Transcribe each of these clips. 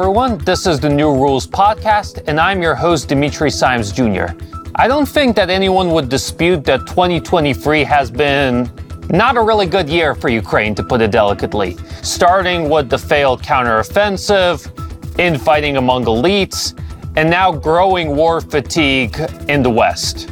everyone. This is the New Rules Podcast, and I'm your host, Dimitri Simes Jr. I don't think that anyone would dispute that 2023 has been not a really good year for Ukraine, to put it delicately. Starting with the failed counteroffensive, infighting among elites, and now growing war fatigue in the West.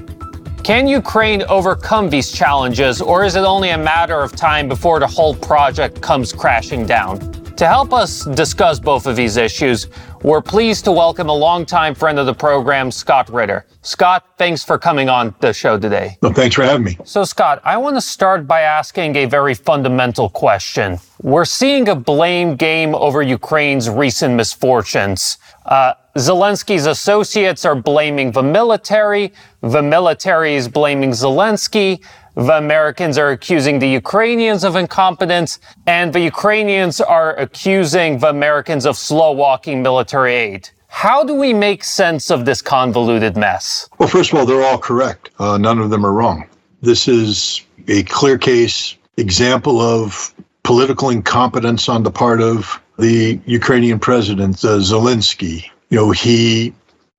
Can Ukraine overcome these challenges, or is it only a matter of time before the whole project comes crashing down? To help us discuss both of these issues, we're pleased to welcome a longtime friend of the program, Scott Ritter. Scott, thanks for coming on the show today. Thanks for having me. So, Scott, I want to start by asking a very fundamental question. We're seeing a blame game over Ukraine's recent misfortunes. Uh, Zelensky's associates are blaming the military. The military is blaming Zelensky. The Americans are accusing the Ukrainians of incompetence, and the Ukrainians are accusing the Americans of slow walking military aid. How do we make sense of this convoluted mess? Well, first of all, they're all correct. Uh, none of them are wrong. This is a clear case example of political incompetence on the part of the Ukrainian president, uh, Zelensky. You know, he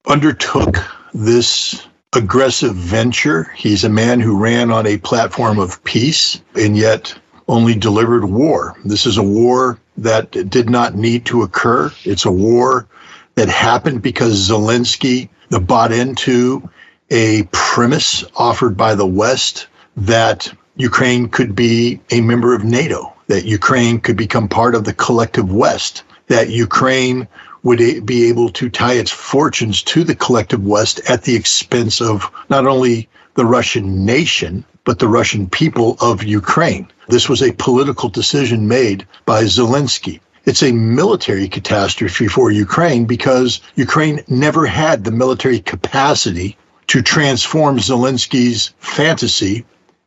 undertook this aggressive venture. He's a man who ran on a platform of peace and yet only delivered war. This is a war that did not need to occur. It's a war that happened because Zelensky bought into a premise offered by the West that Ukraine could be a member of NATO, that Ukraine could become part of the collective West, that Ukraine would be able to tie its fortunes to the collective West at the expense of not only the Russian nation, but the Russian people of Ukraine. This was a political decision made by Zelensky. It's a military catastrophe for Ukraine because Ukraine never had the military capacity to transform Zelensky's fantasy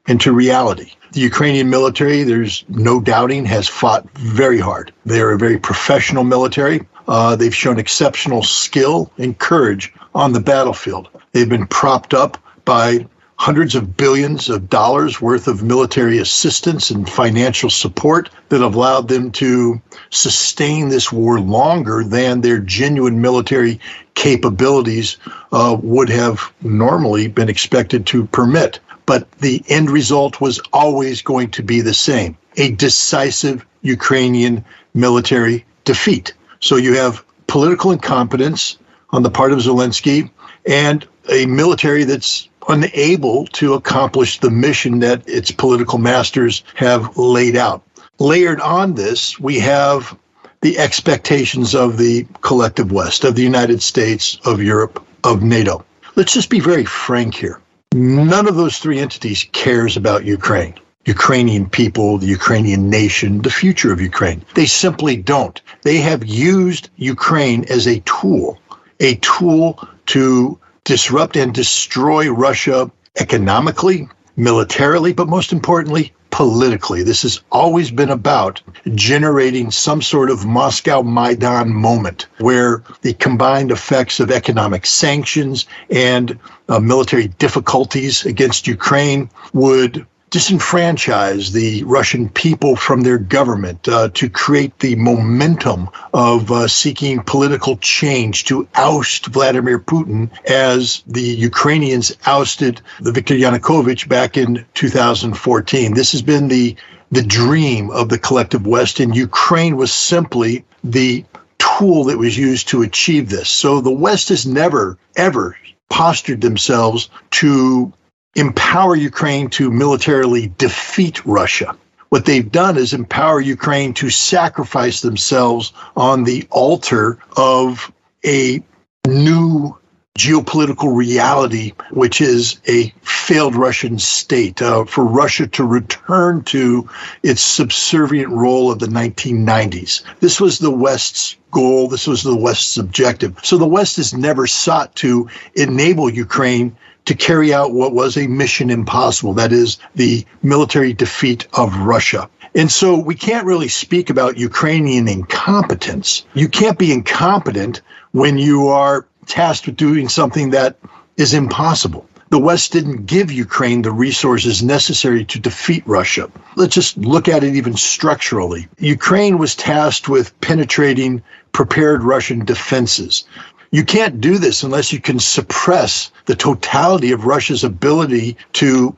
into reality. The Ukrainian military, there's no doubting, has fought very hard. They are a very professional military. Uh, they've shown exceptional skill and courage on the battlefield. They've been propped up by hundreds of billions of dollars worth of military assistance and financial support that have allowed them to sustain this war longer than their genuine military capabilities uh, would have normally been expected to permit. But the end result was always going to be the same a decisive Ukrainian military defeat. So you have political incompetence on the part of Zelensky and a military that's unable to accomplish the mission that its political masters have laid out. Layered on this, we have the expectations of the collective West, of the United States, of Europe, of NATO. Let's just be very frank here. None of those three entities cares about Ukraine. Ukrainian people, the Ukrainian nation, the future of Ukraine. They simply don't. They have used Ukraine as a tool, a tool to disrupt and destroy Russia economically, militarily, but most importantly, politically. This has always been about generating some sort of Moscow Maidan moment where the combined effects of economic sanctions and uh, military difficulties against Ukraine would disenfranchise the Russian people from their government, uh, to create the momentum of uh, seeking political change to oust Vladimir Putin as the Ukrainians ousted the Viktor Yanukovych back in 2014. This has been the the dream of the collective West, and Ukraine was simply the tool that was used to achieve this. So the West has never, ever postured themselves to empower Ukraine to militarily defeat Russia. What they've done is empower Ukraine to sacrifice themselves on the altar of a new geopolitical reality, which is a failed Russian state, uh, for Russia to return to its subservient role of the 1990s. This was the West's goal. This was the West's objective. So the West has never sought to enable Ukraine to carry out what was a mission impossible that is, the military defeat of Russia. And so we can't really speak about Ukrainian incompetence. You can't be incompetent when you are tasked with doing something that is impossible. the West didn't give Ukraine the resources necessary to defeat Russia. Let's just look at it even structurally. Ukraine was tasked with penetrating prepared Russian defenses. You can't do this unless you can suppress the totality of Russia's ability to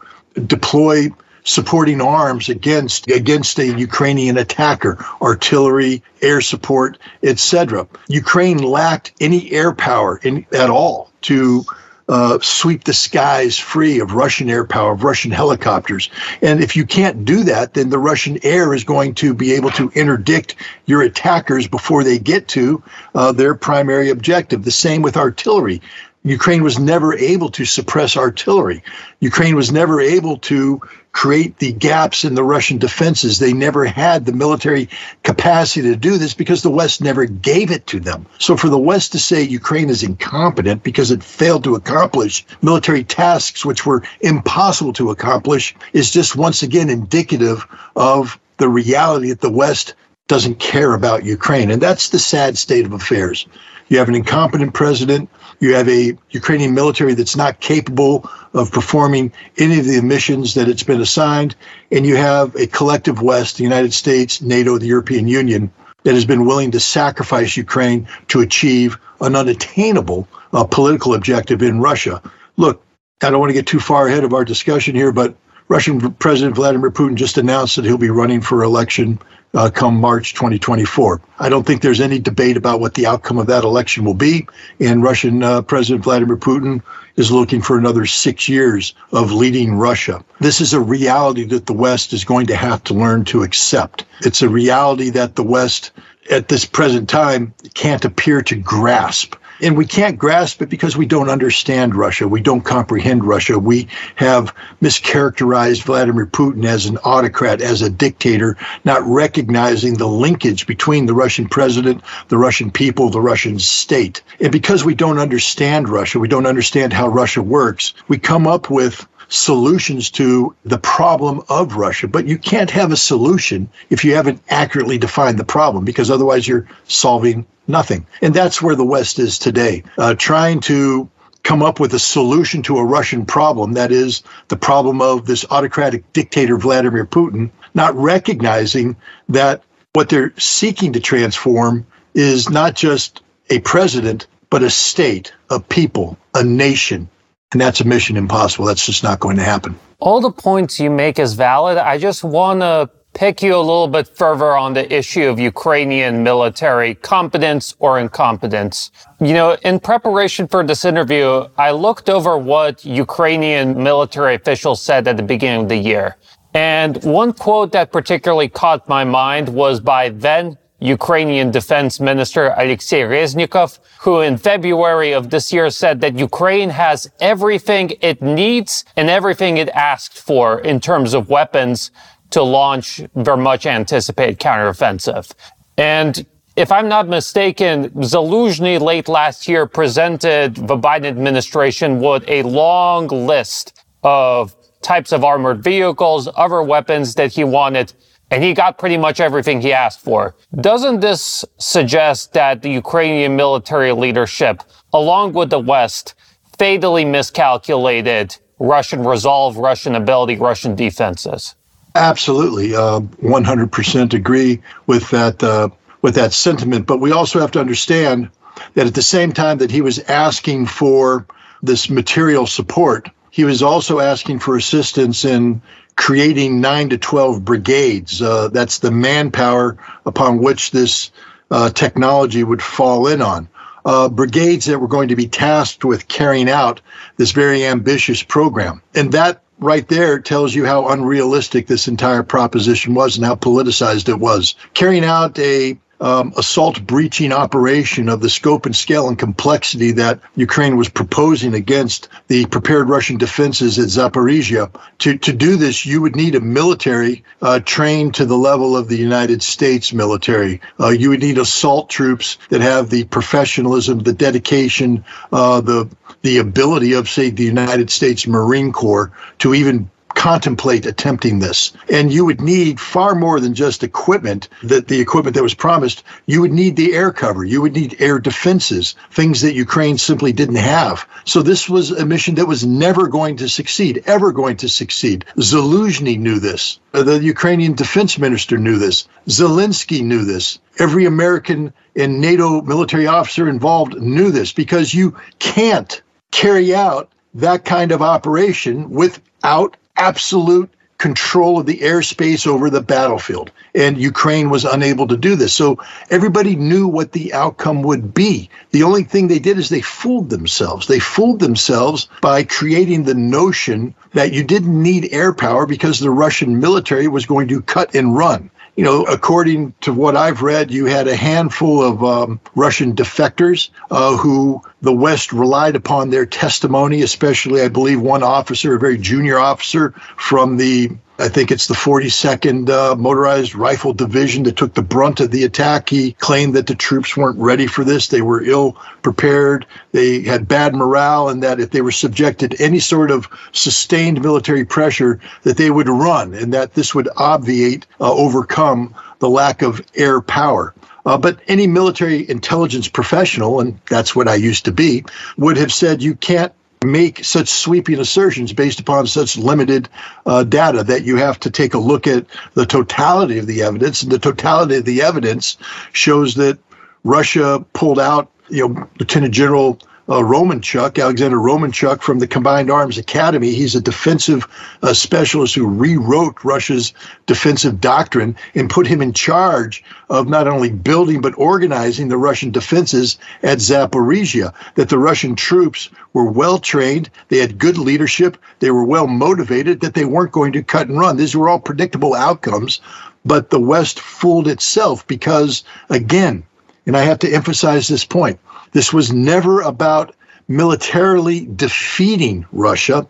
deploy supporting arms against against a Ukrainian attacker, artillery, air support, etc. Ukraine lacked any air power in, at all to uh, sweep the skies free of Russian air power, of Russian helicopters. And if you can't do that, then the Russian air is going to be able to interdict your attackers before they get to uh, their primary objective. The same with artillery. Ukraine was never able to suppress artillery. Ukraine was never able to create the gaps in the Russian defenses. They never had the military capacity to do this because the West never gave it to them. So for the West to say Ukraine is incompetent because it failed to accomplish military tasks which were impossible to accomplish is just once again indicative of the reality that the West doesn't care about Ukraine. And that's the sad state of affairs. You have an incompetent president. You have a Ukrainian military that's not capable of performing any of the missions that it's been assigned. And you have a collective West, the United States, NATO, the European Union, that has been willing to sacrifice Ukraine to achieve an unattainable uh, political objective in Russia. Look, I don't want to get too far ahead of our discussion here, but Russian President Vladimir Putin just announced that he'll be running for election uh, come March 2024. I don't think there's any debate about what the outcome of that election will be. And Russian uh, President Vladimir Putin is looking for another six years of leading Russia. This is a reality that the West is going to have to learn to accept. It's a reality that the West at this present time can't appear to grasp. And we can't grasp it because we don't understand Russia. We don't comprehend Russia. We have mischaracterized Vladimir Putin as an autocrat, as a dictator, not recognizing the linkage between the Russian president, the Russian people, the Russian state. And because we don't understand Russia, we don't understand how Russia works, we come up with solutions to the problem of Russia. But you can't have a solution if you haven't accurately defined the problem, because otherwise you're solving nothing. And that's where the West is today, uh, trying to come up with a solution to a Russian problem, that is the problem of this autocratic dictator, Vladimir Putin, not recognizing that what they're seeking to transform is not just a president, but a state, a people, a nation, and that's a mission impossible. That's just not going to happen. All the points you make is valid. I just want to pick you a little bit further on the issue of Ukrainian military competence or incompetence. You know, in preparation for this interview, I looked over what Ukrainian military officials said at the beginning of the year. And one quote that particularly caught my mind was by then Ukrainian Defense Minister Alexei Reznikov, who in February of this year said that Ukraine has everything it needs and everything it asked for in terms of weapons to launch their much anticipated counteroffensive. And if I'm not mistaken, Zaluzhny late last year presented the Biden administration with a long list of types of armored vehicles, other weapons that he wanted and he got pretty much everything he asked for. Doesn't this suggest that the Ukrainian military leadership, along with the West, fatally miscalculated Russian resolve, Russian ability, Russian defenses? Absolutely, uh, 100% agree with that uh, with that sentiment. But we also have to understand that at the same time that he was asking for this material support, he was also asking for assistance in creating nine to 12 brigades. Uh, that's the manpower upon which this uh, technology would fall in on. Uh, brigades that were going to be tasked with carrying out this very ambitious program. And that right there tells you how unrealistic this entire proposition was and how politicized it was. Carrying out a um, assault breaching operation of the scope and scale and complexity that Ukraine was proposing against the prepared Russian defenses at Zaporizhia. To, to do this, you would need a military uh, trained to the level of the United States military. Uh, you would need assault troops that have the professionalism, the dedication, uh, the the ability of, say, the United States Marine Corps to even contemplate attempting this. And you would need far more than just equipment, that the equipment that was promised. You would need the air cover. You would need air defenses, things that Ukraine simply didn't have. So this was a mission that was never going to succeed, ever going to succeed. Zaluzhny knew this. The Ukrainian defense minister knew this. Zelensky knew this. Every American and NATO military officer involved knew this because you can't carry out that kind of operation without absolute control of the airspace over the battlefield. And Ukraine was unable to do this. So everybody knew what the outcome would be. The only thing they did is they fooled themselves. They fooled themselves by creating the notion that you didn't need air power because the Russian military was going to cut and run you know, according to what I've read, you had a handful of um, Russian defectors uh, who the West relied upon their testimony, especially, I believe, one officer, a very junior officer from the I think it's the 42nd uh, Motorized Rifle Division that took the brunt of the attack. He claimed that the troops weren't ready for this. They were ill prepared. They had bad morale, and that if they were subjected to any sort of sustained military pressure, that they would run, and that this would obviate, uh, overcome the lack of air power. Uh, but any military intelligence professional, and that's what I used to be, would have said you can't make such sweeping assertions based upon such limited uh, data that you have to take a look at the totality of the evidence. And the totality of the evidence shows that Russia pulled out, you know, Lieutenant General uh, Romanchuk, Alexander Romanchuk from the Combined Arms Academy. He's a defensive uh, specialist who rewrote Russia's defensive doctrine and put him in charge of not only building but organizing the Russian defenses at Zaporizhia. That the Russian troops were well trained, they had good leadership, they were well motivated, that they weren't going to cut and run. These were all predictable outcomes. But the West fooled itself because, again, and I have to emphasize this point this was never about militarily defeating Russia.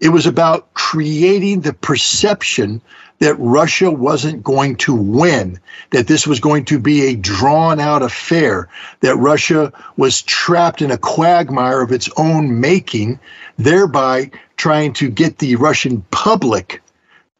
It was about creating the perception that Russia wasn't going to win, that this was going to be a drawn out affair, that Russia was trapped in a quagmire of its own making, thereby trying to get the Russian public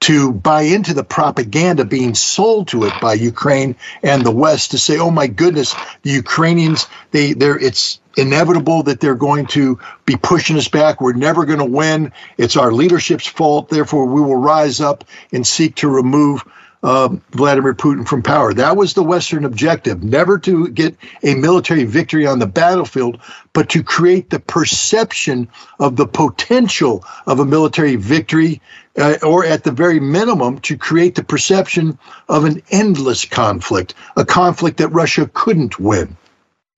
to buy into the propaganda being sold to it by Ukraine and the West to say, "Oh my goodness, the Ukrainians they they're it's inevitable that they're going to be pushing us back. We're never going to win. It's our leadership's fault. Therefore, we will rise up and seek to remove Vladimir Putin from power. That was the Western objective, never to get a military victory on the battlefield, but to create the perception of the potential of a military victory, uh, or at the very minimum, to create the perception of an endless conflict, a conflict that Russia couldn't win.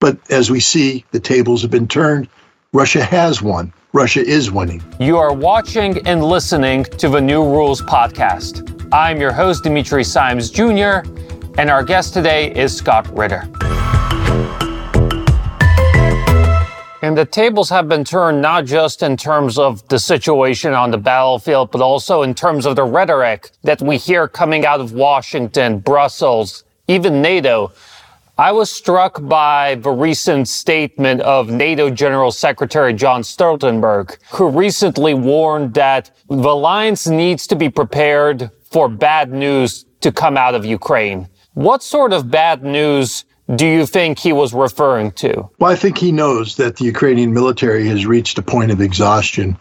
But as we see, the tables have been turned. Russia has won. Russia is winning. You are watching and listening to the New Rules podcast. I'm your host, Dimitri Simes Jr., and our guest today is Scott Ritter. And the tables have been turned not just in terms of the situation on the battlefield, but also in terms of the rhetoric that we hear coming out of Washington, Brussels, even NATO I was struck by the recent statement of NATO General Secretary Jens Stoltenberg, who recently warned that the alliance needs to be prepared for bad news to come out of Ukraine. What sort of bad news do you think he was referring to? Well, I think he knows that the Ukrainian military has reached a point of exhaustion,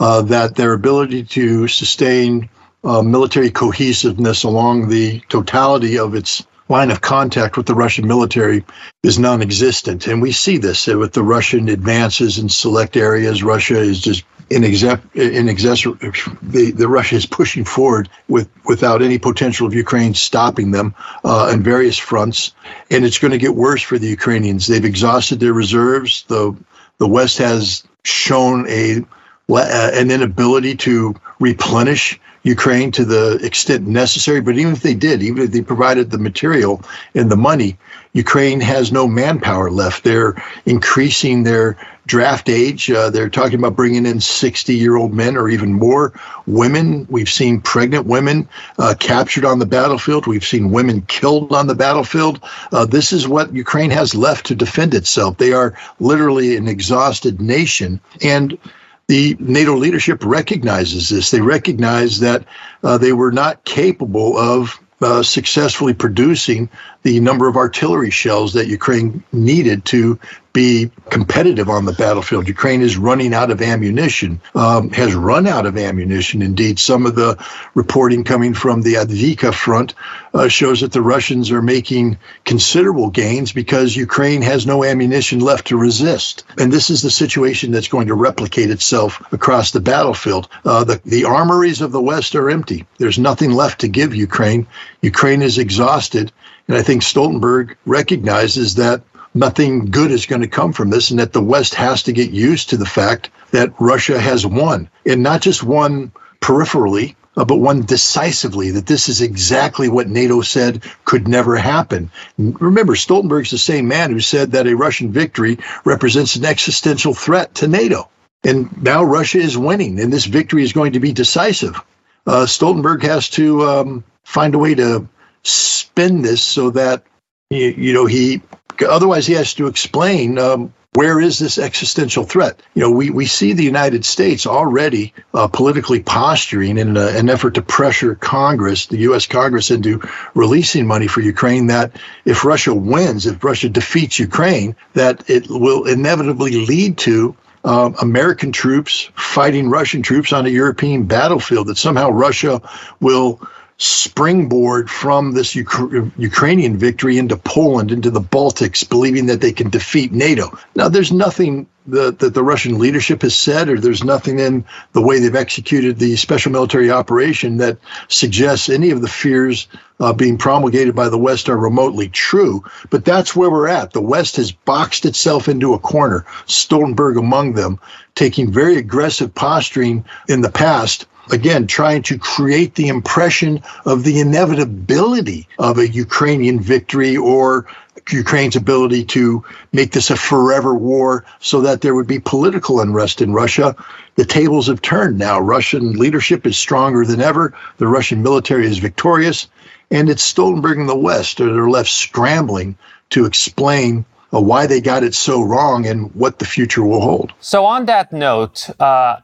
uh, that their ability to sustain uh, military cohesiveness along the totality of its line of contact with the Russian military is non existent. And we see this with the Russian advances in select areas. Russia is just in exec, in excess, the, the Russia is pushing forward with without any potential of Ukraine stopping them uh, on various fronts, and it's going to get worse for the Ukrainians. They've exhausted their reserves. the The West has shown a uh, an inability to replenish Ukraine to the extent necessary. But even if they did, even if they provided the material and the money, Ukraine has no manpower left. They're increasing their draft age. Uh, they're talking about bringing in 60 year old men or even more. Women, we've seen pregnant women uh, captured on the battlefield. We've seen women killed on the battlefield. Uh, this is what Ukraine has left to defend itself. They are literally an exhausted nation. And the NATO leadership recognizes this. They recognize that uh, they were not capable of uh, successfully producing the number of artillery shells that Ukraine needed to be competitive on the battlefield. Ukraine is running out of ammunition, um, has run out of ammunition. Indeed, some of the reporting coming from the Avdiivka front uh, shows that the Russians are making considerable gains because Ukraine has no ammunition left to resist. And this is the situation that's going to replicate itself across the battlefield. Uh, the, the armories of the West are empty. There's nothing left to give Ukraine. Ukraine is exhausted. And I think Stoltenberg recognizes that nothing good is going to come from this and that the West has to get used to the fact that Russia has won and not just won peripherally, uh, but won decisively, that this is exactly what NATO said could never happen. Remember, Stoltenberg's the same man who said that a Russian victory represents an existential threat to NATO. And now Russia is winning, and this victory is going to be decisive. Uh, Stoltenberg has to um, find a way to spin this so that you, you know he otherwise he has to explain um, where is this existential threat? You know, we, we see the United States already uh, politically posturing in a, an effort to pressure Congress, the U.S. Congress, into releasing money for Ukraine. That if Russia wins, if Russia defeats Ukraine, that it will inevitably lead to uh, American troops fighting Russian troops on a European battlefield. That somehow Russia will springboard from this Ukrainian victory into Poland, into the Baltics, believing that they can defeat NATO. Now, there's nothing that, that the Russian leadership has said, or there's nothing in the way they've executed the special military operation that suggests any of the fears uh, being promulgated by the West are remotely true. But that's where we're at. The West has boxed itself into a corner, Stoltenberg among them, taking very aggressive posturing in the past again, trying to create the impression of the inevitability of a Ukrainian victory or Ukraine's ability to make this a forever war so that there would be political unrest in Russia. The tables have turned now. Russian leadership is stronger than ever. The Russian military is victorious. And it's Stoltenberg and the West that are left scrambling to explain uh, why they got it so wrong and what the future will hold. So, on that note, uh,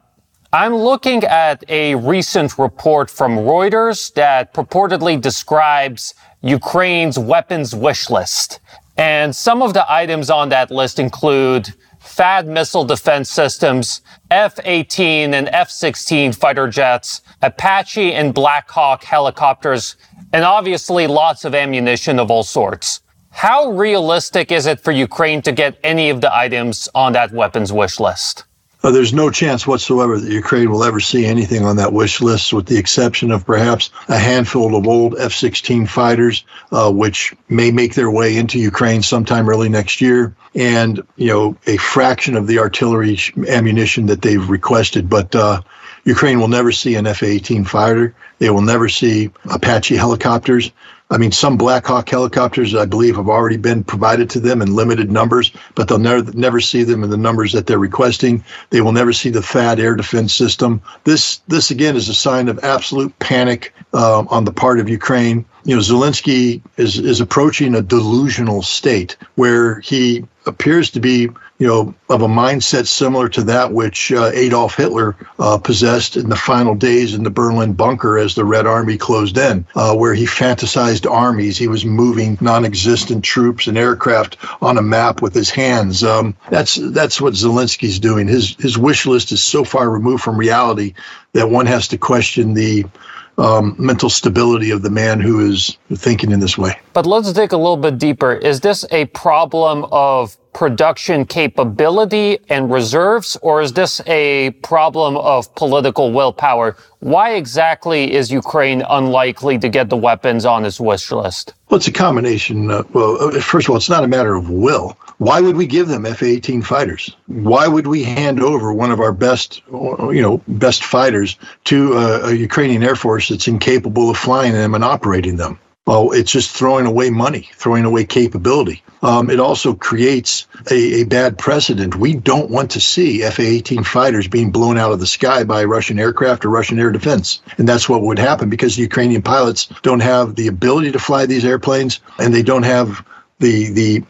I'm looking at a recent report from Reuters that purportedly describes Ukraine's weapons wish list. And some of the items on that list include THAAD missile defense systems, F-18 and F-16 fighter jets, Apache and Black Hawk helicopters, and obviously lots of ammunition of all sorts. How realistic is it for Ukraine to get any of the items on that weapons wish list? Uh, there's no chance whatsoever that Ukraine will ever see anything on that wish list, with the exception of perhaps a handful of old F 16 fighters, uh, which may make their way into Ukraine sometime early next year, and, you know, a fraction of the artillery ammunition that they've requested. But uh, Ukraine will never see an F 18 fighter. They will never see Apache helicopters. I mean, some Black Hawk helicopters, I believe, have already been provided to them in limited numbers, but they'll never never see them in the numbers that they're requesting. They will never see the THAAD air defense system. This this again is a sign of absolute panic uh, on the part of Ukraine. You know, Zelensky is is approaching a delusional state where he appears to be you know, of a mindset similar to that which uh, Adolf Hitler uh, possessed in the final days in the Berlin bunker as the Red Army closed in, uh, where he fantasized armies. He was moving non-existent troops and aircraft on a map with his hands. Um, that's that's what Zelensky's doing. His his wish list is so far removed from reality that one has to question the um, mental stability of the man who is thinking in this way. But let's dig a little bit deeper. Is this a problem of production capability and reserves, or is this a problem of political willpower? Why exactly is Ukraine unlikely to get the weapons on its wish list? Well, it's a combination. Uh, well, uh, first of all, it's not a matter of will. Why would we give them F-18 fighters? Why would we hand over one of our best, you know, best fighters to a, a Ukrainian Air Force that's incapable of flying them and operating them? Well, it's just throwing away money, throwing away capability. Um, it also creates a, a, bad precedent. We don't want to see FA 18 fighters being blown out of the sky by Russian aircraft or Russian air defense. And that's what would happen because the Ukrainian pilots don't have the ability to fly these airplanes and they don't have the, the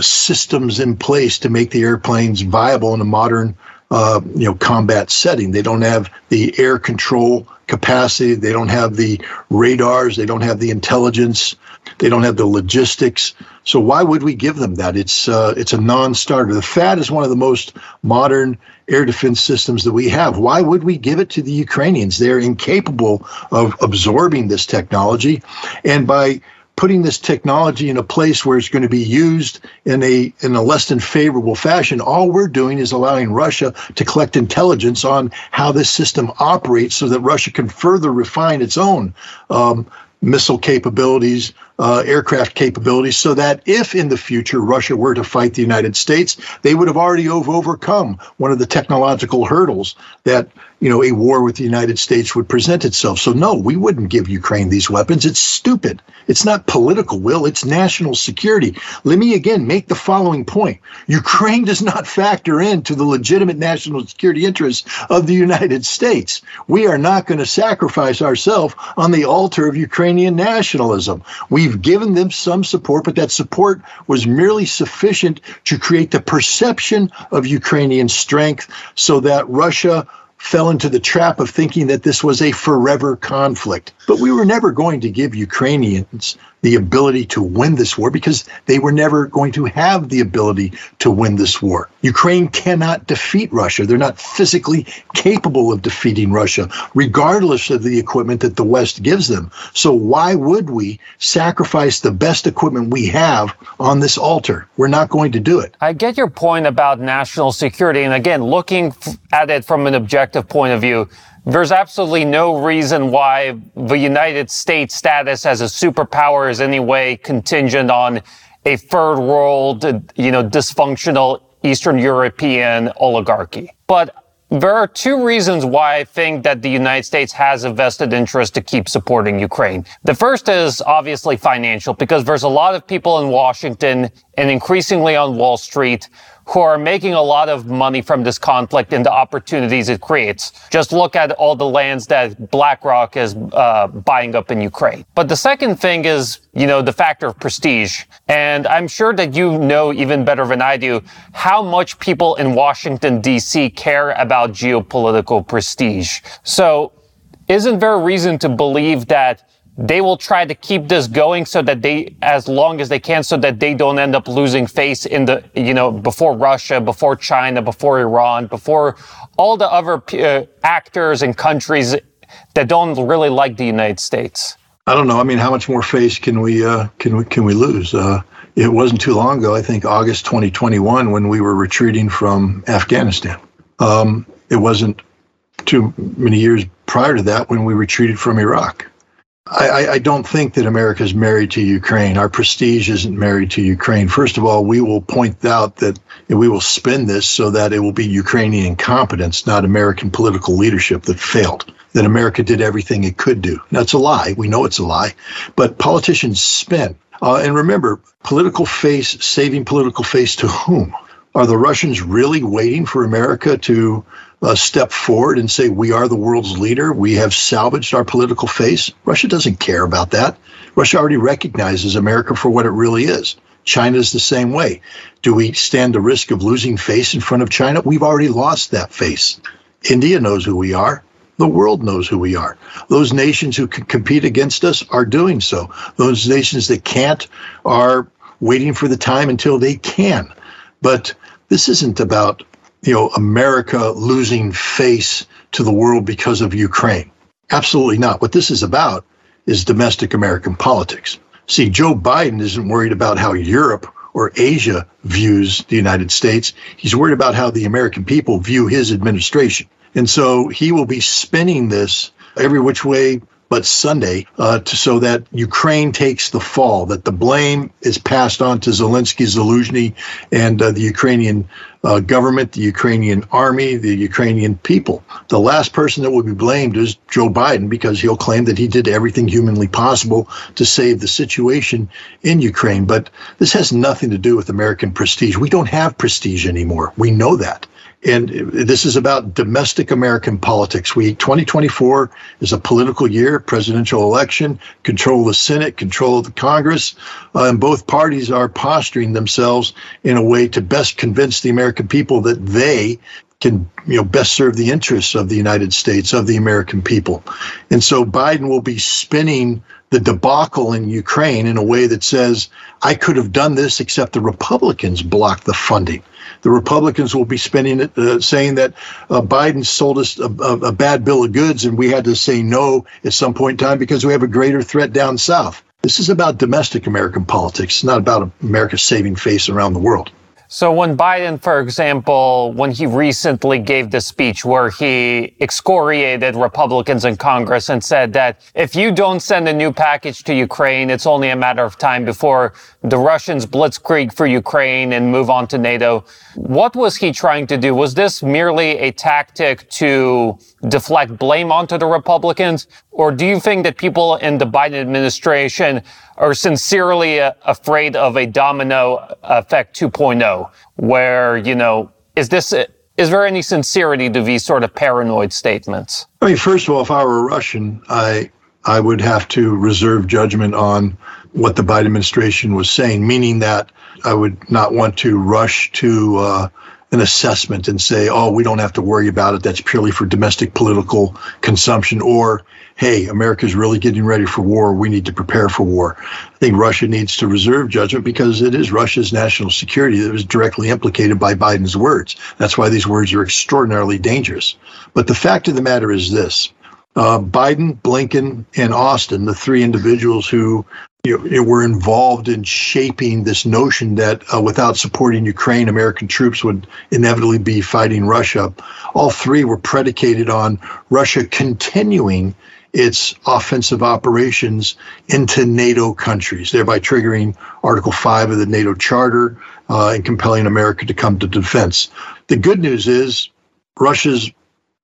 systems in place to make the airplanes viable in a modern uh, you know combat setting. They don't have the air control capacity. They don't have the radars. They don't have the intelligence. They don't have the logistics. So why would we give them that? It's uh, it's a non-starter. The THAAD is one of the most modern air defense systems that we have. Why would we give it to the Ukrainians? They're incapable of absorbing this technology, and by putting this technology in a place where it's going to be used in a in a less than favorable fashion all we're doing is allowing Russia to collect intelligence on how this system operates so that Russia can further refine its own um, missile capabilities uh, aircraft capabilities so that if in the future Russia were to fight the United States, they would have already overcome one of the technological hurdles that you know a war with the United States would present itself. So no, we wouldn't give Ukraine these weapons. It's stupid. It's not political will, it's national security. Let me again make the following point. Ukraine does not factor into the legitimate national security interests of the United States. We are not going to sacrifice ourselves on the altar of Ukrainian nationalism. We We've given them some support, but that support was merely sufficient to create the perception of Ukrainian strength so that Russia fell into the trap of thinking that this was a forever conflict. But we were never going to give Ukrainians the ability to win this war because they were never going to have the ability to win this war. Ukraine cannot defeat Russia. They're not physically capable of defeating Russia, regardless of the equipment that the West gives them. So, why would we sacrifice the best equipment we have on this altar? We're not going to do it. I get your point about national security. And again, looking at it from an objective point of view, there's absolutely no reason why the United States status as a superpower is any way contingent on a third world, you know, dysfunctional Eastern European oligarchy. But there are two reasons why I think that the United States has a vested interest to keep supporting Ukraine. The first is obviously financial because there's a lot of people in Washington and increasingly on Wall Street who are making a lot of money from this conflict and the opportunities it creates. Just look at all the lands that BlackRock is uh, buying up in Ukraine. But the second thing is, you know, the factor of prestige. And I'm sure that you know even better than I do how much people in Washington, D.C. care about geopolitical prestige. So isn't there a reason to believe that they will try to keep this going so that they, as long as they can, so that they don't end up losing face in the, you know, before Russia, before China, before Iran, before all the other uh, actors and countries that don't really like the United States. I don't know. I mean, how much more face can we uh, can we can we lose? Uh, it wasn't too long ago. I think August 2021 when we were retreating from Afghanistan. Um, it wasn't too many years prior to that when we retreated from Iraq. I, I, don't think that America is married to Ukraine. Our prestige isn't married to Ukraine. First of all, we will point out that we will spin this so that it will be Ukrainian incompetence, not American political leadership that failed. That America did everything it could do. That's a lie. We know it's a lie. But politicians spin. Uh, and remember, political face, saving political face to whom? Are the Russians really waiting for America to uh, step forward and say, we are the world's leader. We have salvaged our political face. Russia doesn't care about that. Russia already recognizes America for what it really is. China is the same way. Do we stand the risk of losing face in front of China? We've already lost that face. India knows who we are. The world knows who we are. Those nations who can compete against us are doing so. Those nations that can't are waiting for the time until they can. But this isn't about you know, America losing face to the world because of Ukraine. Absolutely not. What this is about is domestic American politics. See, Joe Biden isn't worried about how Europe or Asia views the United States. He's worried about how the American people view his administration. And so he will be spinning this every which way but Sunday, uh, to, so that Ukraine takes the fall, that the blame is passed on to Zelensky, Zelensky, and uh, the Ukrainian uh, government, the Ukrainian army, the Ukrainian people. The last person that will be blamed is Joe Biden because he'll claim that he did everything humanly possible to save the situation in Ukraine. But this has nothing to do with American prestige. We don't have prestige anymore. We know that. And this is about domestic American politics. We 2024 is a political year, presidential election, control of the Senate, control of the Congress, uh, and both parties are posturing themselves in a way to best convince the American people that they can you know best serve the interests of the United States of the American people. And so Biden will be spinning the debacle in Ukraine in a way that says I could have done this except the Republicans blocked the funding. The Republicans will be spending it, uh, saying that uh, Biden sold us a, a, a bad bill of goods and we had to say no at some point in time because we have a greater threat down south. This is about domestic American politics, not about America saving face around the world. So when Biden, for example, when he recently gave the speech where he excoriated Republicans in Congress and said that if you don't send a new package to Ukraine, it's only a matter of time before the Russians blitzkrieg for Ukraine and move on to NATO. What was he trying to do? Was this merely a tactic to deflect blame onto the Republicans? Or do you think that people in the Biden administration are sincerely uh, afraid of a domino effect 2.0 where, you know, is this, is there any sincerity to these sort of paranoid statements? I mean, first of all, if I were a Russian, I, I would have to reserve judgment on what the Biden administration was saying, meaning that I would not want to rush to uh, an assessment and say, oh, we don't have to worry about it. That's purely for domestic political consumption. Or, hey, America's really getting ready for war. We need to prepare for war. I think Russia needs to reserve judgment because it is Russia's national security that was directly implicated by Biden's words. That's why these words are extraordinarily dangerous. But the fact of the matter is this. Uh, Biden, Blinken, and Austin, the three individuals who you were involved in shaping this notion that uh, without supporting Ukraine, American troops would inevitably be fighting Russia. All three were predicated on Russia continuing its offensive operations into NATO countries, thereby triggering Article 5 of the NATO Charter uh, and compelling America to come to defense. The good news is Russia's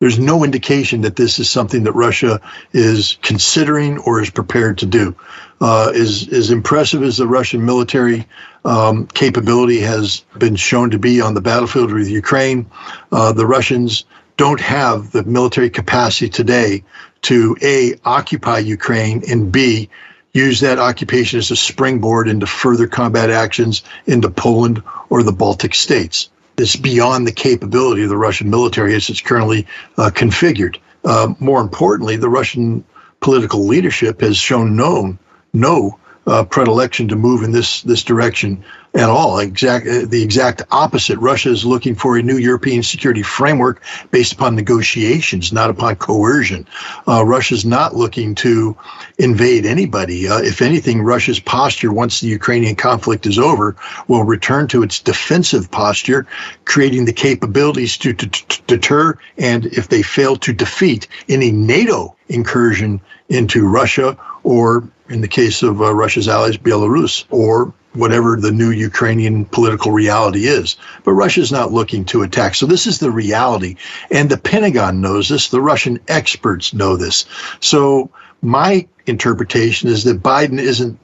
there's no indication that this is something that Russia is considering or is prepared to do. Uh, as, as impressive as the Russian military um, capability has been shown to be on the battlefield with Ukraine, uh, the Russians don't have the military capacity today to A, occupy Ukraine, and B, use that occupation as a springboard into further combat actions into Poland or the Baltic states is beyond the capability of the Russian military as it's currently uh, configured. Uh, more importantly, the Russian political leadership has shown no no uh, predilection to move in this this direction at all. Exact uh, the exact opposite. Russia is looking for a new European security framework based upon negotiations, not upon coercion. Uh, Russia is not looking to invade anybody. Uh, if anything, Russia's posture once the Ukrainian conflict is over will return to its defensive posture, creating the capabilities to, to, to deter and, if they fail to defeat, any NATO incursion into Russia or in the case of uh, Russia's allies, Belarus, or whatever the new Ukrainian political reality is. But Russia's not looking to attack. So this is the reality. And the Pentagon knows this. The Russian experts know this. So my interpretation is that Biden isn't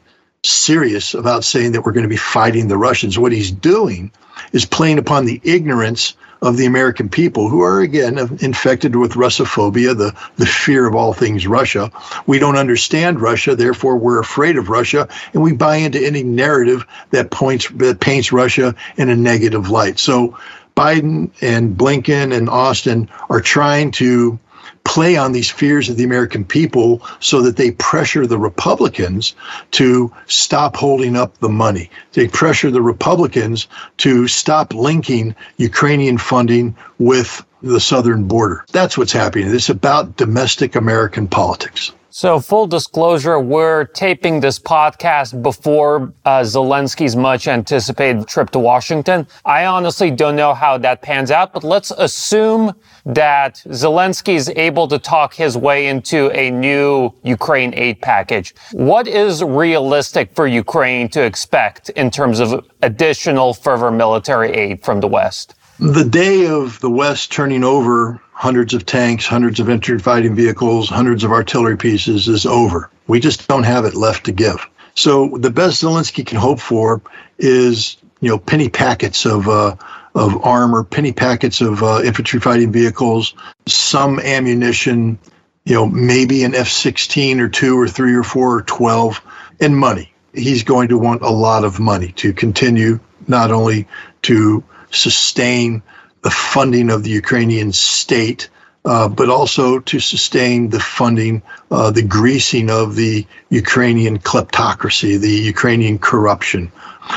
serious about saying that we're going to be fighting the Russians. What he's doing is playing upon the ignorance of the American people who are again infected with Russophobia, the, the fear of all things Russia. We don't understand Russia, therefore we're afraid of Russia, and we buy into any narrative that points that paints Russia in a negative light. So Biden and Blinken and Austin are trying to play on these fears of the American people so that they pressure the Republicans to stop holding up the money. They pressure the Republicans to stop linking Ukrainian funding with the southern border. That's what's happening. It's about domestic American politics. So, full disclosure, we're taping this podcast before uh, Zelensky's much anticipated trip to Washington. I honestly don't know how that pans out, but let's assume that Zelensky is able to talk his way into a new Ukraine aid package. What is realistic for Ukraine to expect in terms of additional further military aid from the West? The day of the West turning over hundreds of tanks, hundreds of infantry fighting vehicles, hundreds of artillery pieces is over. We just don't have it left to give. So the best Zelensky can hope for is, you know, penny packets of uh, of armor, penny packets of uh, infantry fighting vehicles, some ammunition, you know, maybe an F-16 or two or three or four or 12, and money. He's going to want a lot of money to continue not only to sustain the funding of the Ukrainian state, uh, but also to sustain the funding, uh, the greasing of the Ukrainian kleptocracy, the Ukrainian corruption,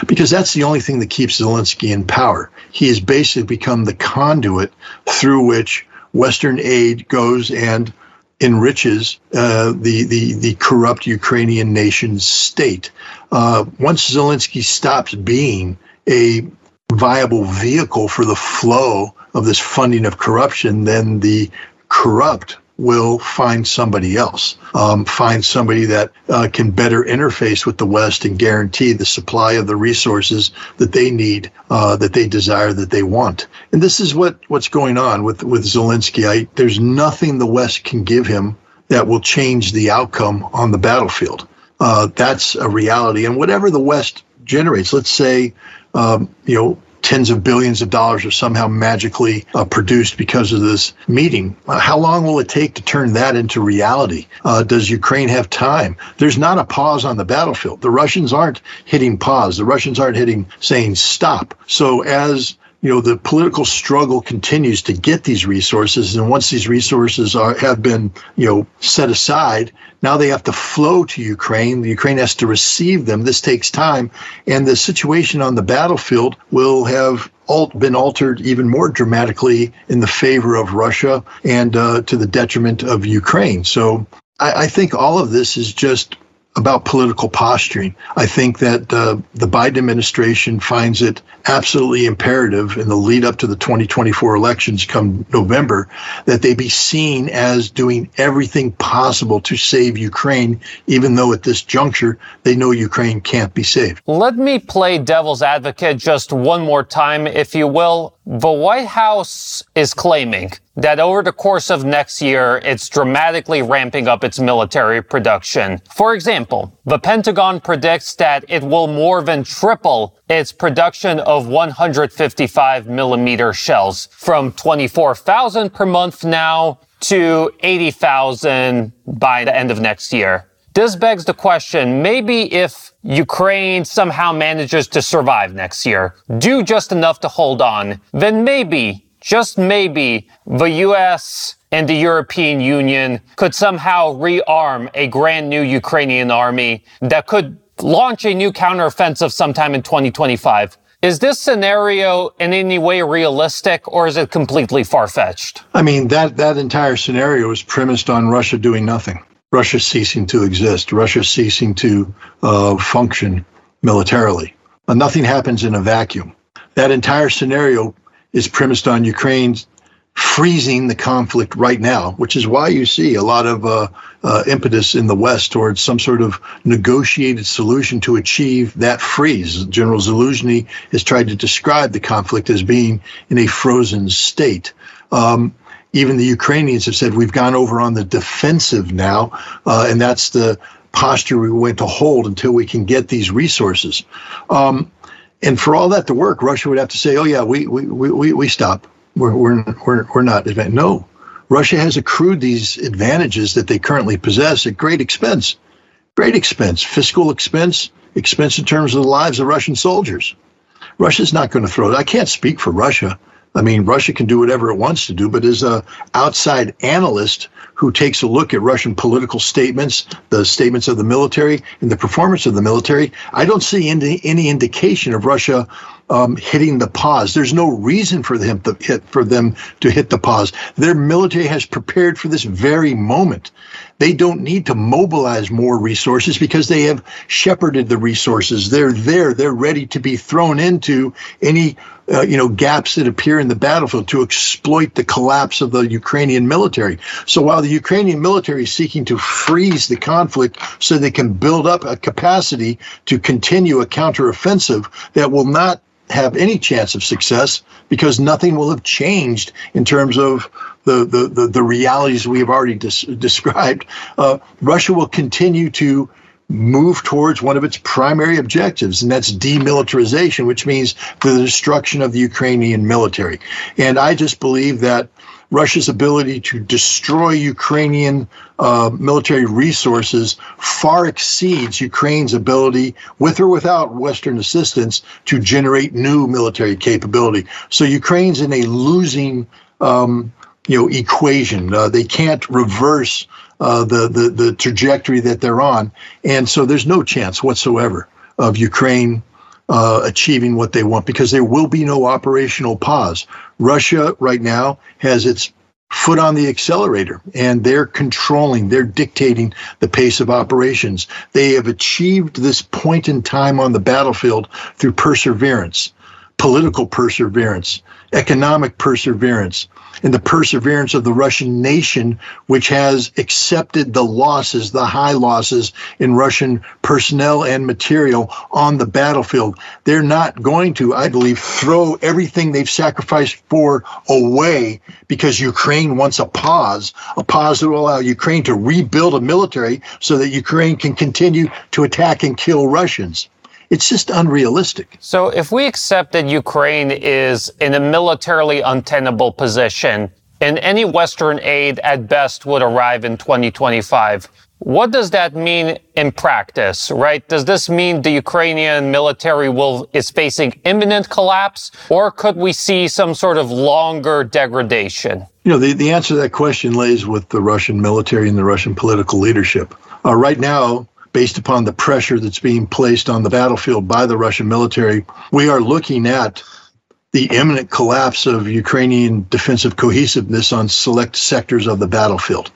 because that's the only thing that keeps Zelensky in power. He has basically become the conduit through which Western aid goes and enriches uh, the, the, the corrupt Ukrainian nation state. Uh, once Zelensky stops being a viable vehicle for the flow of this funding of corruption, then the corrupt will find somebody else, um, find somebody that uh, can better interface with the West and guarantee the supply of the resources that they need, uh, that they desire, that they want. And this is what what's going on with with Zelensky. I, there's nothing the West can give him that will change the outcome on the battlefield. Uh, that's a reality. And whatever the West generates, let's say, um, you know, tens of billions of dollars are somehow magically uh, produced because of this meeting. Uh, how long will it take to turn that into reality? Uh, does Ukraine have time? There's not a pause on the battlefield. The Russians aren't hitting pause. The Russians aren't hitting saying stop. So as you know the political struggle continues to get these resources. And once these resources are have been you know set aside now they have to flow to ukraine. The ukraine has to receive them. This takes time. And the situation on the battlefield will have been altered even more dramatically in the favor of russia and uh, to the detriment of ukraine. So I, I think all of this is just about political posturing. I think that uh, the Biden administration finds it absolutely imperative in the lead up to the 2024 elections come November that they be seen as doing everything possible to save Ukraine, even though at this juncture they know Ukraine can't be saved. Let me play devil's advocate just one more time, if you will. The White House is claiming that over the course of next year, it's dramatically ramping up its military production. For example, the Pentagon predicts that it will more than triple its production of 155 millimeter shells from 24,000 per month now to 80,000 by the end of next year. This begs the question, maybe if Ukraine somehow manages to survive next year, do just enough to hold on, then maybe, just maybe, the US and the European Union could somehow rearm a grand new Ukrainian army that could launch a new counteroffensive sometime in 2025. Is this scenario in any way realistic or is it completely far fetched? I mean, that, that entire scenario is premised on Russia doing nothing. Russia ceasing to exist, Russia ceasing to uh, function militarily. Uh, nothing happens in a vacuum. That entire scenario is premised on Ukraine's freezing the conflict right now, which is why you see a lot of uh, uh, impetus in the West towards some sort of negotiated solution to achieve that freeze. General Zaluzhny has tried to describe the conflict as being in a frozen state. Um, even the Ukrainians have said we've gone over on the defensive now, uh, and that's the posture we went to hold until we can get these resources. Um, and for all that to work, Russia would have to say, "Oh yeah, we we we we stop." we're, we're, we're, we're not. No, Russia has accrued these advantages that they currently possess at great expense, great expense, fiscal expense, expense in terms of the lives of Russian soldiers. Russia's not going to throw it. I can't speak for Russia. I mean, Russia can do whatever it wants to do, but as a outside analyst who takes a look at Russian political statements, the statements of the military, and the performance of the military, I don't see any, any indication of Russia um, hitting the pause. There's no reason for them to hit for them to hit the pause. Their military has prepared for this very moment. They don't need to mobilize more resources because they have shepherded the resources. They're there. They're ready to be thrown into any uh, you know gaps that appear in the battlefield to exploit the collapse of the Ukrainian military. So while the Ukrainian military is seeking to freeze the conflict so they can build up a capacity to continue a counteroffensive that will not have any chance of success because nothing will have changed in terms of the, the, the, the realities we have already des- described. Uh, Russia will continue to move towards one of its primary objectives, and that's demilitarization, which means the destruction of the Ukrainian military. And I just believe that Russia's ability to destroy Ukrainian uh, military resources far exceeds Ukraine's ability, with or without Western assistance, to generate new military capability. So Ukraine's in a losing, um, you know, equation. Uh, they can't reverse uh, the, the the trajectory that they're on, and so there's no chance whatsoever of Ukraine uh, achieving what they want because there will be no operational pause. Russia right now has its foot on the accelerator and they're controlling, they're dictating the pace of operations. They have achieved this point in time on the battlefield through perseverance, political perseverance, economic perseverance, and the perseverance of the Russian nation, which has accepted the losses, the high losses in Russian personnel and material on the battlefield. They're not going to, I believe, throw everything they've sacrificed for away because Ukraine wants a pause, a pause that will allow Ukraine to rebuild a military so that Ukraine can continue to attack and kill Russians. It's just unrealistic. So, if we accept that Ukraine is in a militarily untenable position and any Western aid at best would arrive in 2025, what does that mean in practice, right? Does this mean the Ukrainian military will is facing imminent collapse, or could we see some sort of longer degradation? You know, the, the answer to that question lays with the Russian military and the Russian political leadership. Uh, right now, based upon the pressure that's being placed on the battlefield by the Russian military, we are looking at the imminent collapse of Ukrainian defensive cohesiveness on select sectors of the battlefield.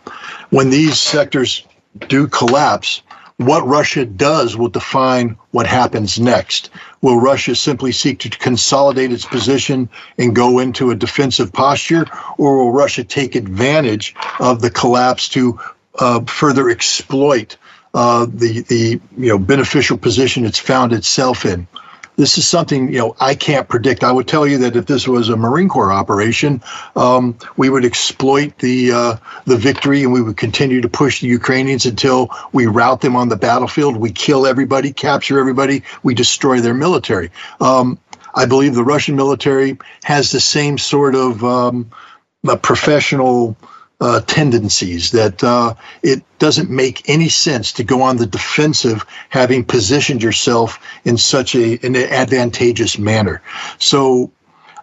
When these sectors do collapse, what Russia does will define what happens next. Will Russia simply seek to consolidate its position and go into a defensive posture, or will Russia take advantage of the collapse to uh, further exploit uh, the the you know beneficial position it's found itself in. This is something you know I can't predict. I would tell you that if this was a Marine Corps operation, um, we would exploit the uh, the victory and we would continue to push the Ukrainians until we rout them on the battlefield. We kill everybody, capture everybody, we destroy their military. Um, I believe the Russian military has the same sort of um, professional uh, tendencies that uh, it doesn't make any sense to go on the defensive having positioned yourself in such a an advantageous manner. So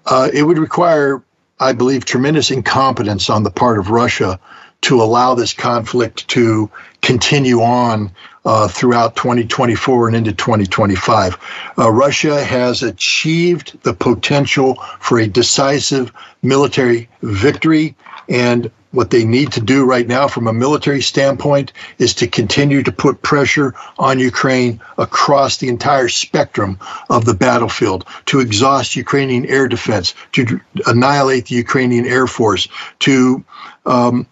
uh, it would require, I believe, tremendous incompetence on the part of Russia to allow this conflict to continue on uh, throughout 2024 and into 2025. Uh, Russia has achieved the potential for a decisive military victory, and what they need to do right now from a military standpoint is to continue to put pressure on Ukraine across the entire spectrum of the battlefield, to exhaust Ukrainian air defense, to annihilate the Ukrainian Air Force, to um,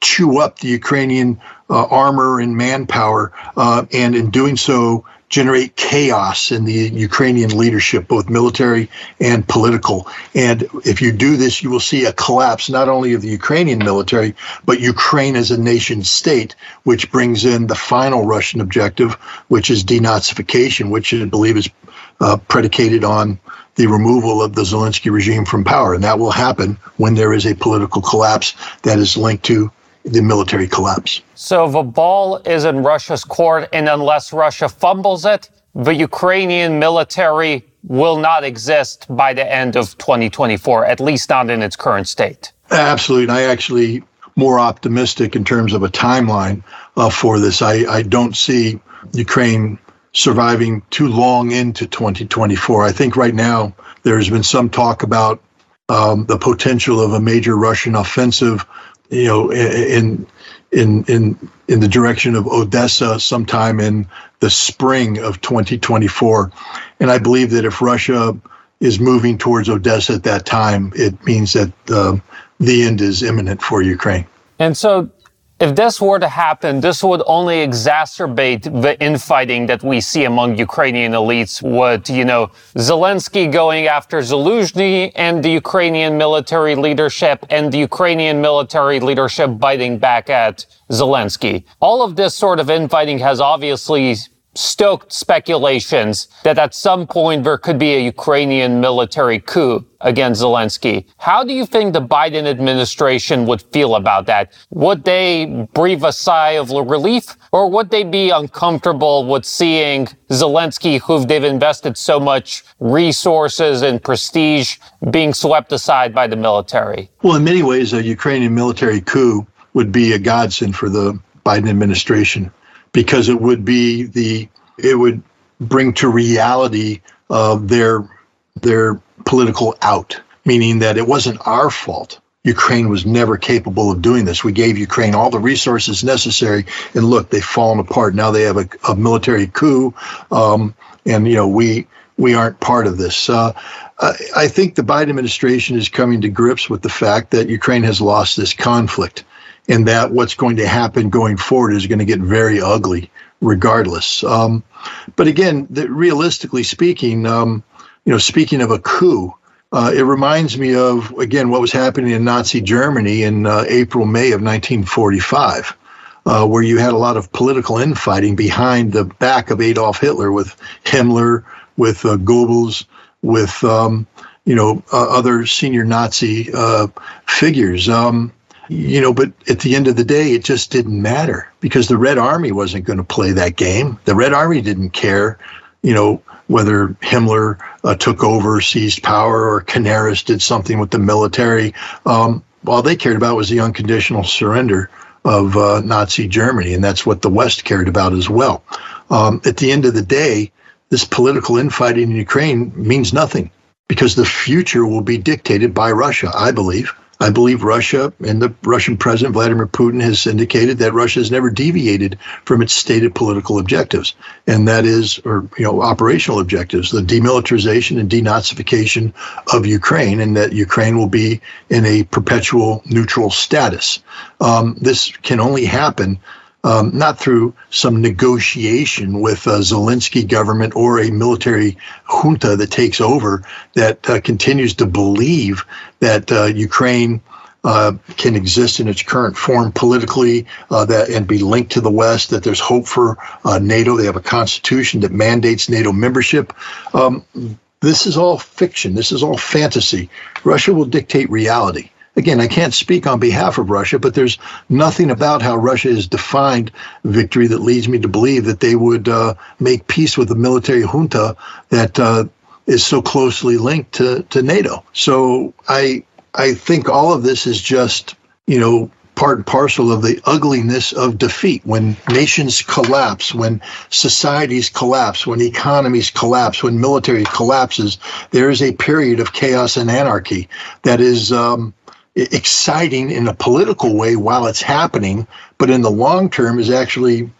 chew up the Ukrainian uh, armor and manpower, uh, and in doing so, generate chaos in the Ukrainian leadership, both military and political. And if you do this, you will see a collapse not only of the Ukrainian military, but Ukraine as a nation state, which brings in the final Russian objective, which is denazification, which I believe is uh, predicated on the removal of the Zelensky regime from power. And that will happen when there is a political collapse that is linked to the military collapse. So the ball is in Russia's court, and unless Russia fumbles it, the Ukrainian military will not exist by the end of 2024, at least not in its current state. Absolutely. And I actually more optimistic in terms of a timeline uh, for this. I, I don't see Ukraine surviving too long into 2024. I think right now there's been some talk about um, the potential of a major Russian offensive you know, in in in in the direction of Odessa sometime in the spring of 2024. And I believe that if Russia is moving towards Odessa at that time, it means that uh, the end is imminent for Ukraine. And so, if this were to happen, this would only exacerbate the infighting that we see among Ukrainian elites with, you know, Zelensky going after Zaluzhny and the Ukrainian military leadership and the Ukrainian military leadership biting back at Zelensky. All of this sort of infighting has obviously stoked speculations that at some point there could be a Ukrainian military coup against Zelensky. How do you think the Biden administration would feel about that? Would they breathe a sigh of relief or would they be uncomfortable with seeing Zelensky, who they've invested so much resources and prestige, being swept aside by the military? Well, in many ways, a Ukrainian military coup would be a godsend for the Biden administration because it would be the it would bring to reality uh, their their political out, meaning that it wasn't our fault. Ukraine was never capable of doing this. We gave Ukraine all the resources necessary, and look, they've fallen apart. Now they have a, a military coup, um, and you know we we aren't part of this. Uh, I, I think the Biden administration is coming to grips with the fact that Ukraine has lost this conflict and that what's going to happen going forward is going to get very ugly regardless. Um, but again, the, realistically speaking, um, you know, speaking of a coup, uh, it reminds me of again what was happening in Nazi Germany in uh, April, May of 1945. Uh, where you had a lot of political infighting behind the back of Adolf Hitler with Himmler, with uh, Goebbels, with um, you know uh, other senior Nazi uh, figures. Um, you know, but at the end of the day, it just didn't matter because the Red Army wasn't going to play that game. The Red Army didn't care, you know, whether Himmler uh, took over, seized power, or Canaris did something with the military. Um, all they cared about was the unconditional surrender of uh, Nazi Germany, and that's what the West cared about as well. Um, at the end of the day, this political infighting in Ukraine means nothing because the future will be dictated by Russia, I believe. I believe Russia and the Russian President Vladimir Putin has indicated that Russia has never deviated from its stated political objectives, and that is, or you know, operational objectives, the demilitarization and denazification of Ukraine, and that Ukraine will be in a perpetual neutral status. Um, this can only happen um, not through some negotiation with a Zelensky government or a military junta that takes over that uh, continues to believe that uh, Ukraine uh, can exist in its current form politically uh, that and be linked to the West. That there's hope for uh, NATO. They have a constitution that mandates NATO membership. Um, this is all fiction. This is all fantasy. Russia will dictate reality again, I can't speak on behalf of Russia, but there's nothing about how Russia has defined victory that leads me to believe that they would uh, make peace with the military junta that uh, is so closely linked to, to NATO. So I I think all of this is just you know part and parcel of the ugliness of defeat. When nations collapse, when societies collapse, when economies collapse, when military collapses, there is a period of chaos and anarchy that is um, exciting in a political way while it's happening, but in the long term is actually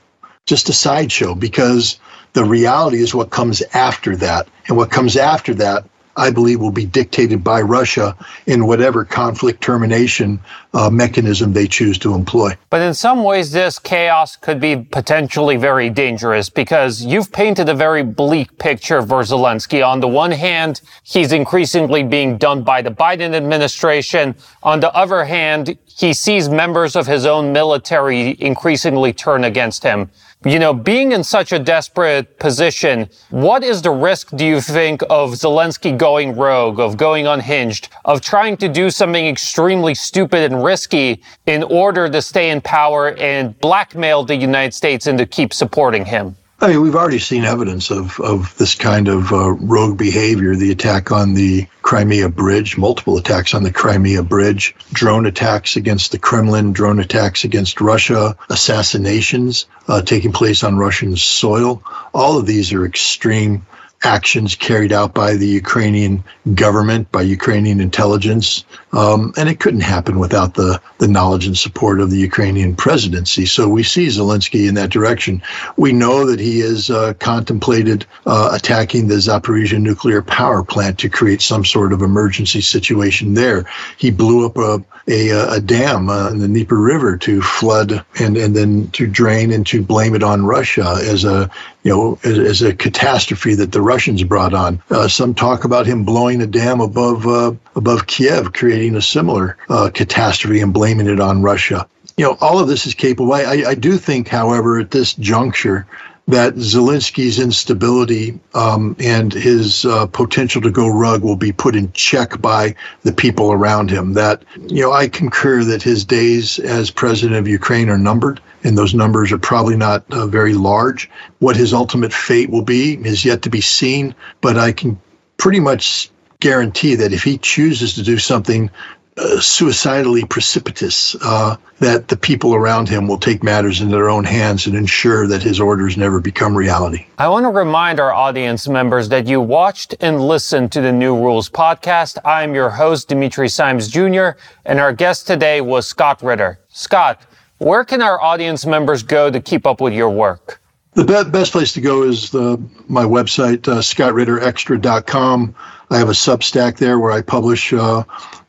just a sideshow because the reality is what comes after that. And what comes after that I believe, will be dictated by Russia in whatever conflict termination uh, mechanism they choose to employ. But in some ways, this chaos could be potentially very dangerous because you've painted a very bleak picture for Zelensky. On the one hand, he's increasingly being done by the Biden administration. On the other hand, he sees members of his own military increasingly turn against him. You know, being in such a desperate position, what is the risk, do you think, of Zelensky going rogue, of going unhinged, of trying to do something extremely stupid and risky in order to stay in power and blackmail the United States into keep supporting him? I mean, we've already seen evidence of, of this kind of uh, rogue behavior the attack on the Crimea Bridge, multiple attacks on the Crimea Bridge, drone attacks against the Kremlin, drone attacks against Russia, assassinations uh, taking place on Russian soil. All of these are extreme actions carried out by the Ukrainian government, by Ukrainian intelligence. Um, and it couldn't happen without the, the knowledge and support of the Ukrainian presidency. So we see Zelensky in that direction. We know that he has uh, contemplated uh, attacking the Zaporizhia nuclear power plant to create some sort of emergency situation there. He blew up a, a, a dam uh, in the Dnieper River to flood and, and then to drain and to blame it on Russia as a you know as, as a catastrophe that the Russians brought on. Uh, some talk about him blowing a dam above uh, above Kiev, creating a similar uh, catastrophe and blaming it on Russia. You know, all of this is capable. I, I do think, however, at this juncture, that Zelensky's instability um, and his uh, potential to go rug will be put in check by the people around him. That, you know, I concur that his days as president of Ukraine are numbered, and those numbers are probably not uh, very large. What his ultimate fate will be is yet to be seen, but I can pretty much guarantee that if he chooses to do something uh, suicidally precipitous, uh, that the people around him will take matters into their own hands and ensure that his orders never become reality. I want to remind our audience members that you watched and listened to the New Rules podcast. I am your host, Dimitri Simes Jr., and our guest today was Scott Ritter. Scott, where can our audience members go to keep up with your work? The be- best place to go is the, my website, uh, scottritterextra.com. I have a Substack there where I publish uh,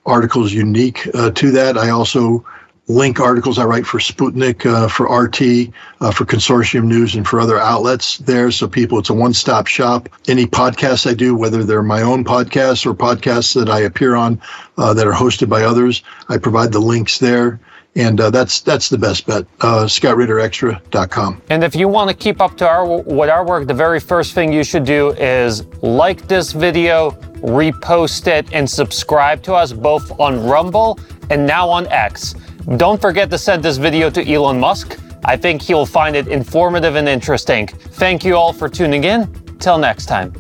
articles unique uh, to that. I also link articles I write for Sputnik, uh, for RT, uh, for Consortium News, and for other outlets there. So people, it's a one-stop shop. Any podcasts I do, whether they're my own podcasts or podcasts that I appear on uh, that are hosted by others, I provide the links there and uh, that's that's the best bet. Uh. And if you want to keep up to our with our work, the very first thing you should do is like this video, repost it, and subscribe to us both on Rumble and now on X. Don't forget to send this video to Elon Musk. I think he'll find it informative and interesting. Thank you all for tuning in. Till next time.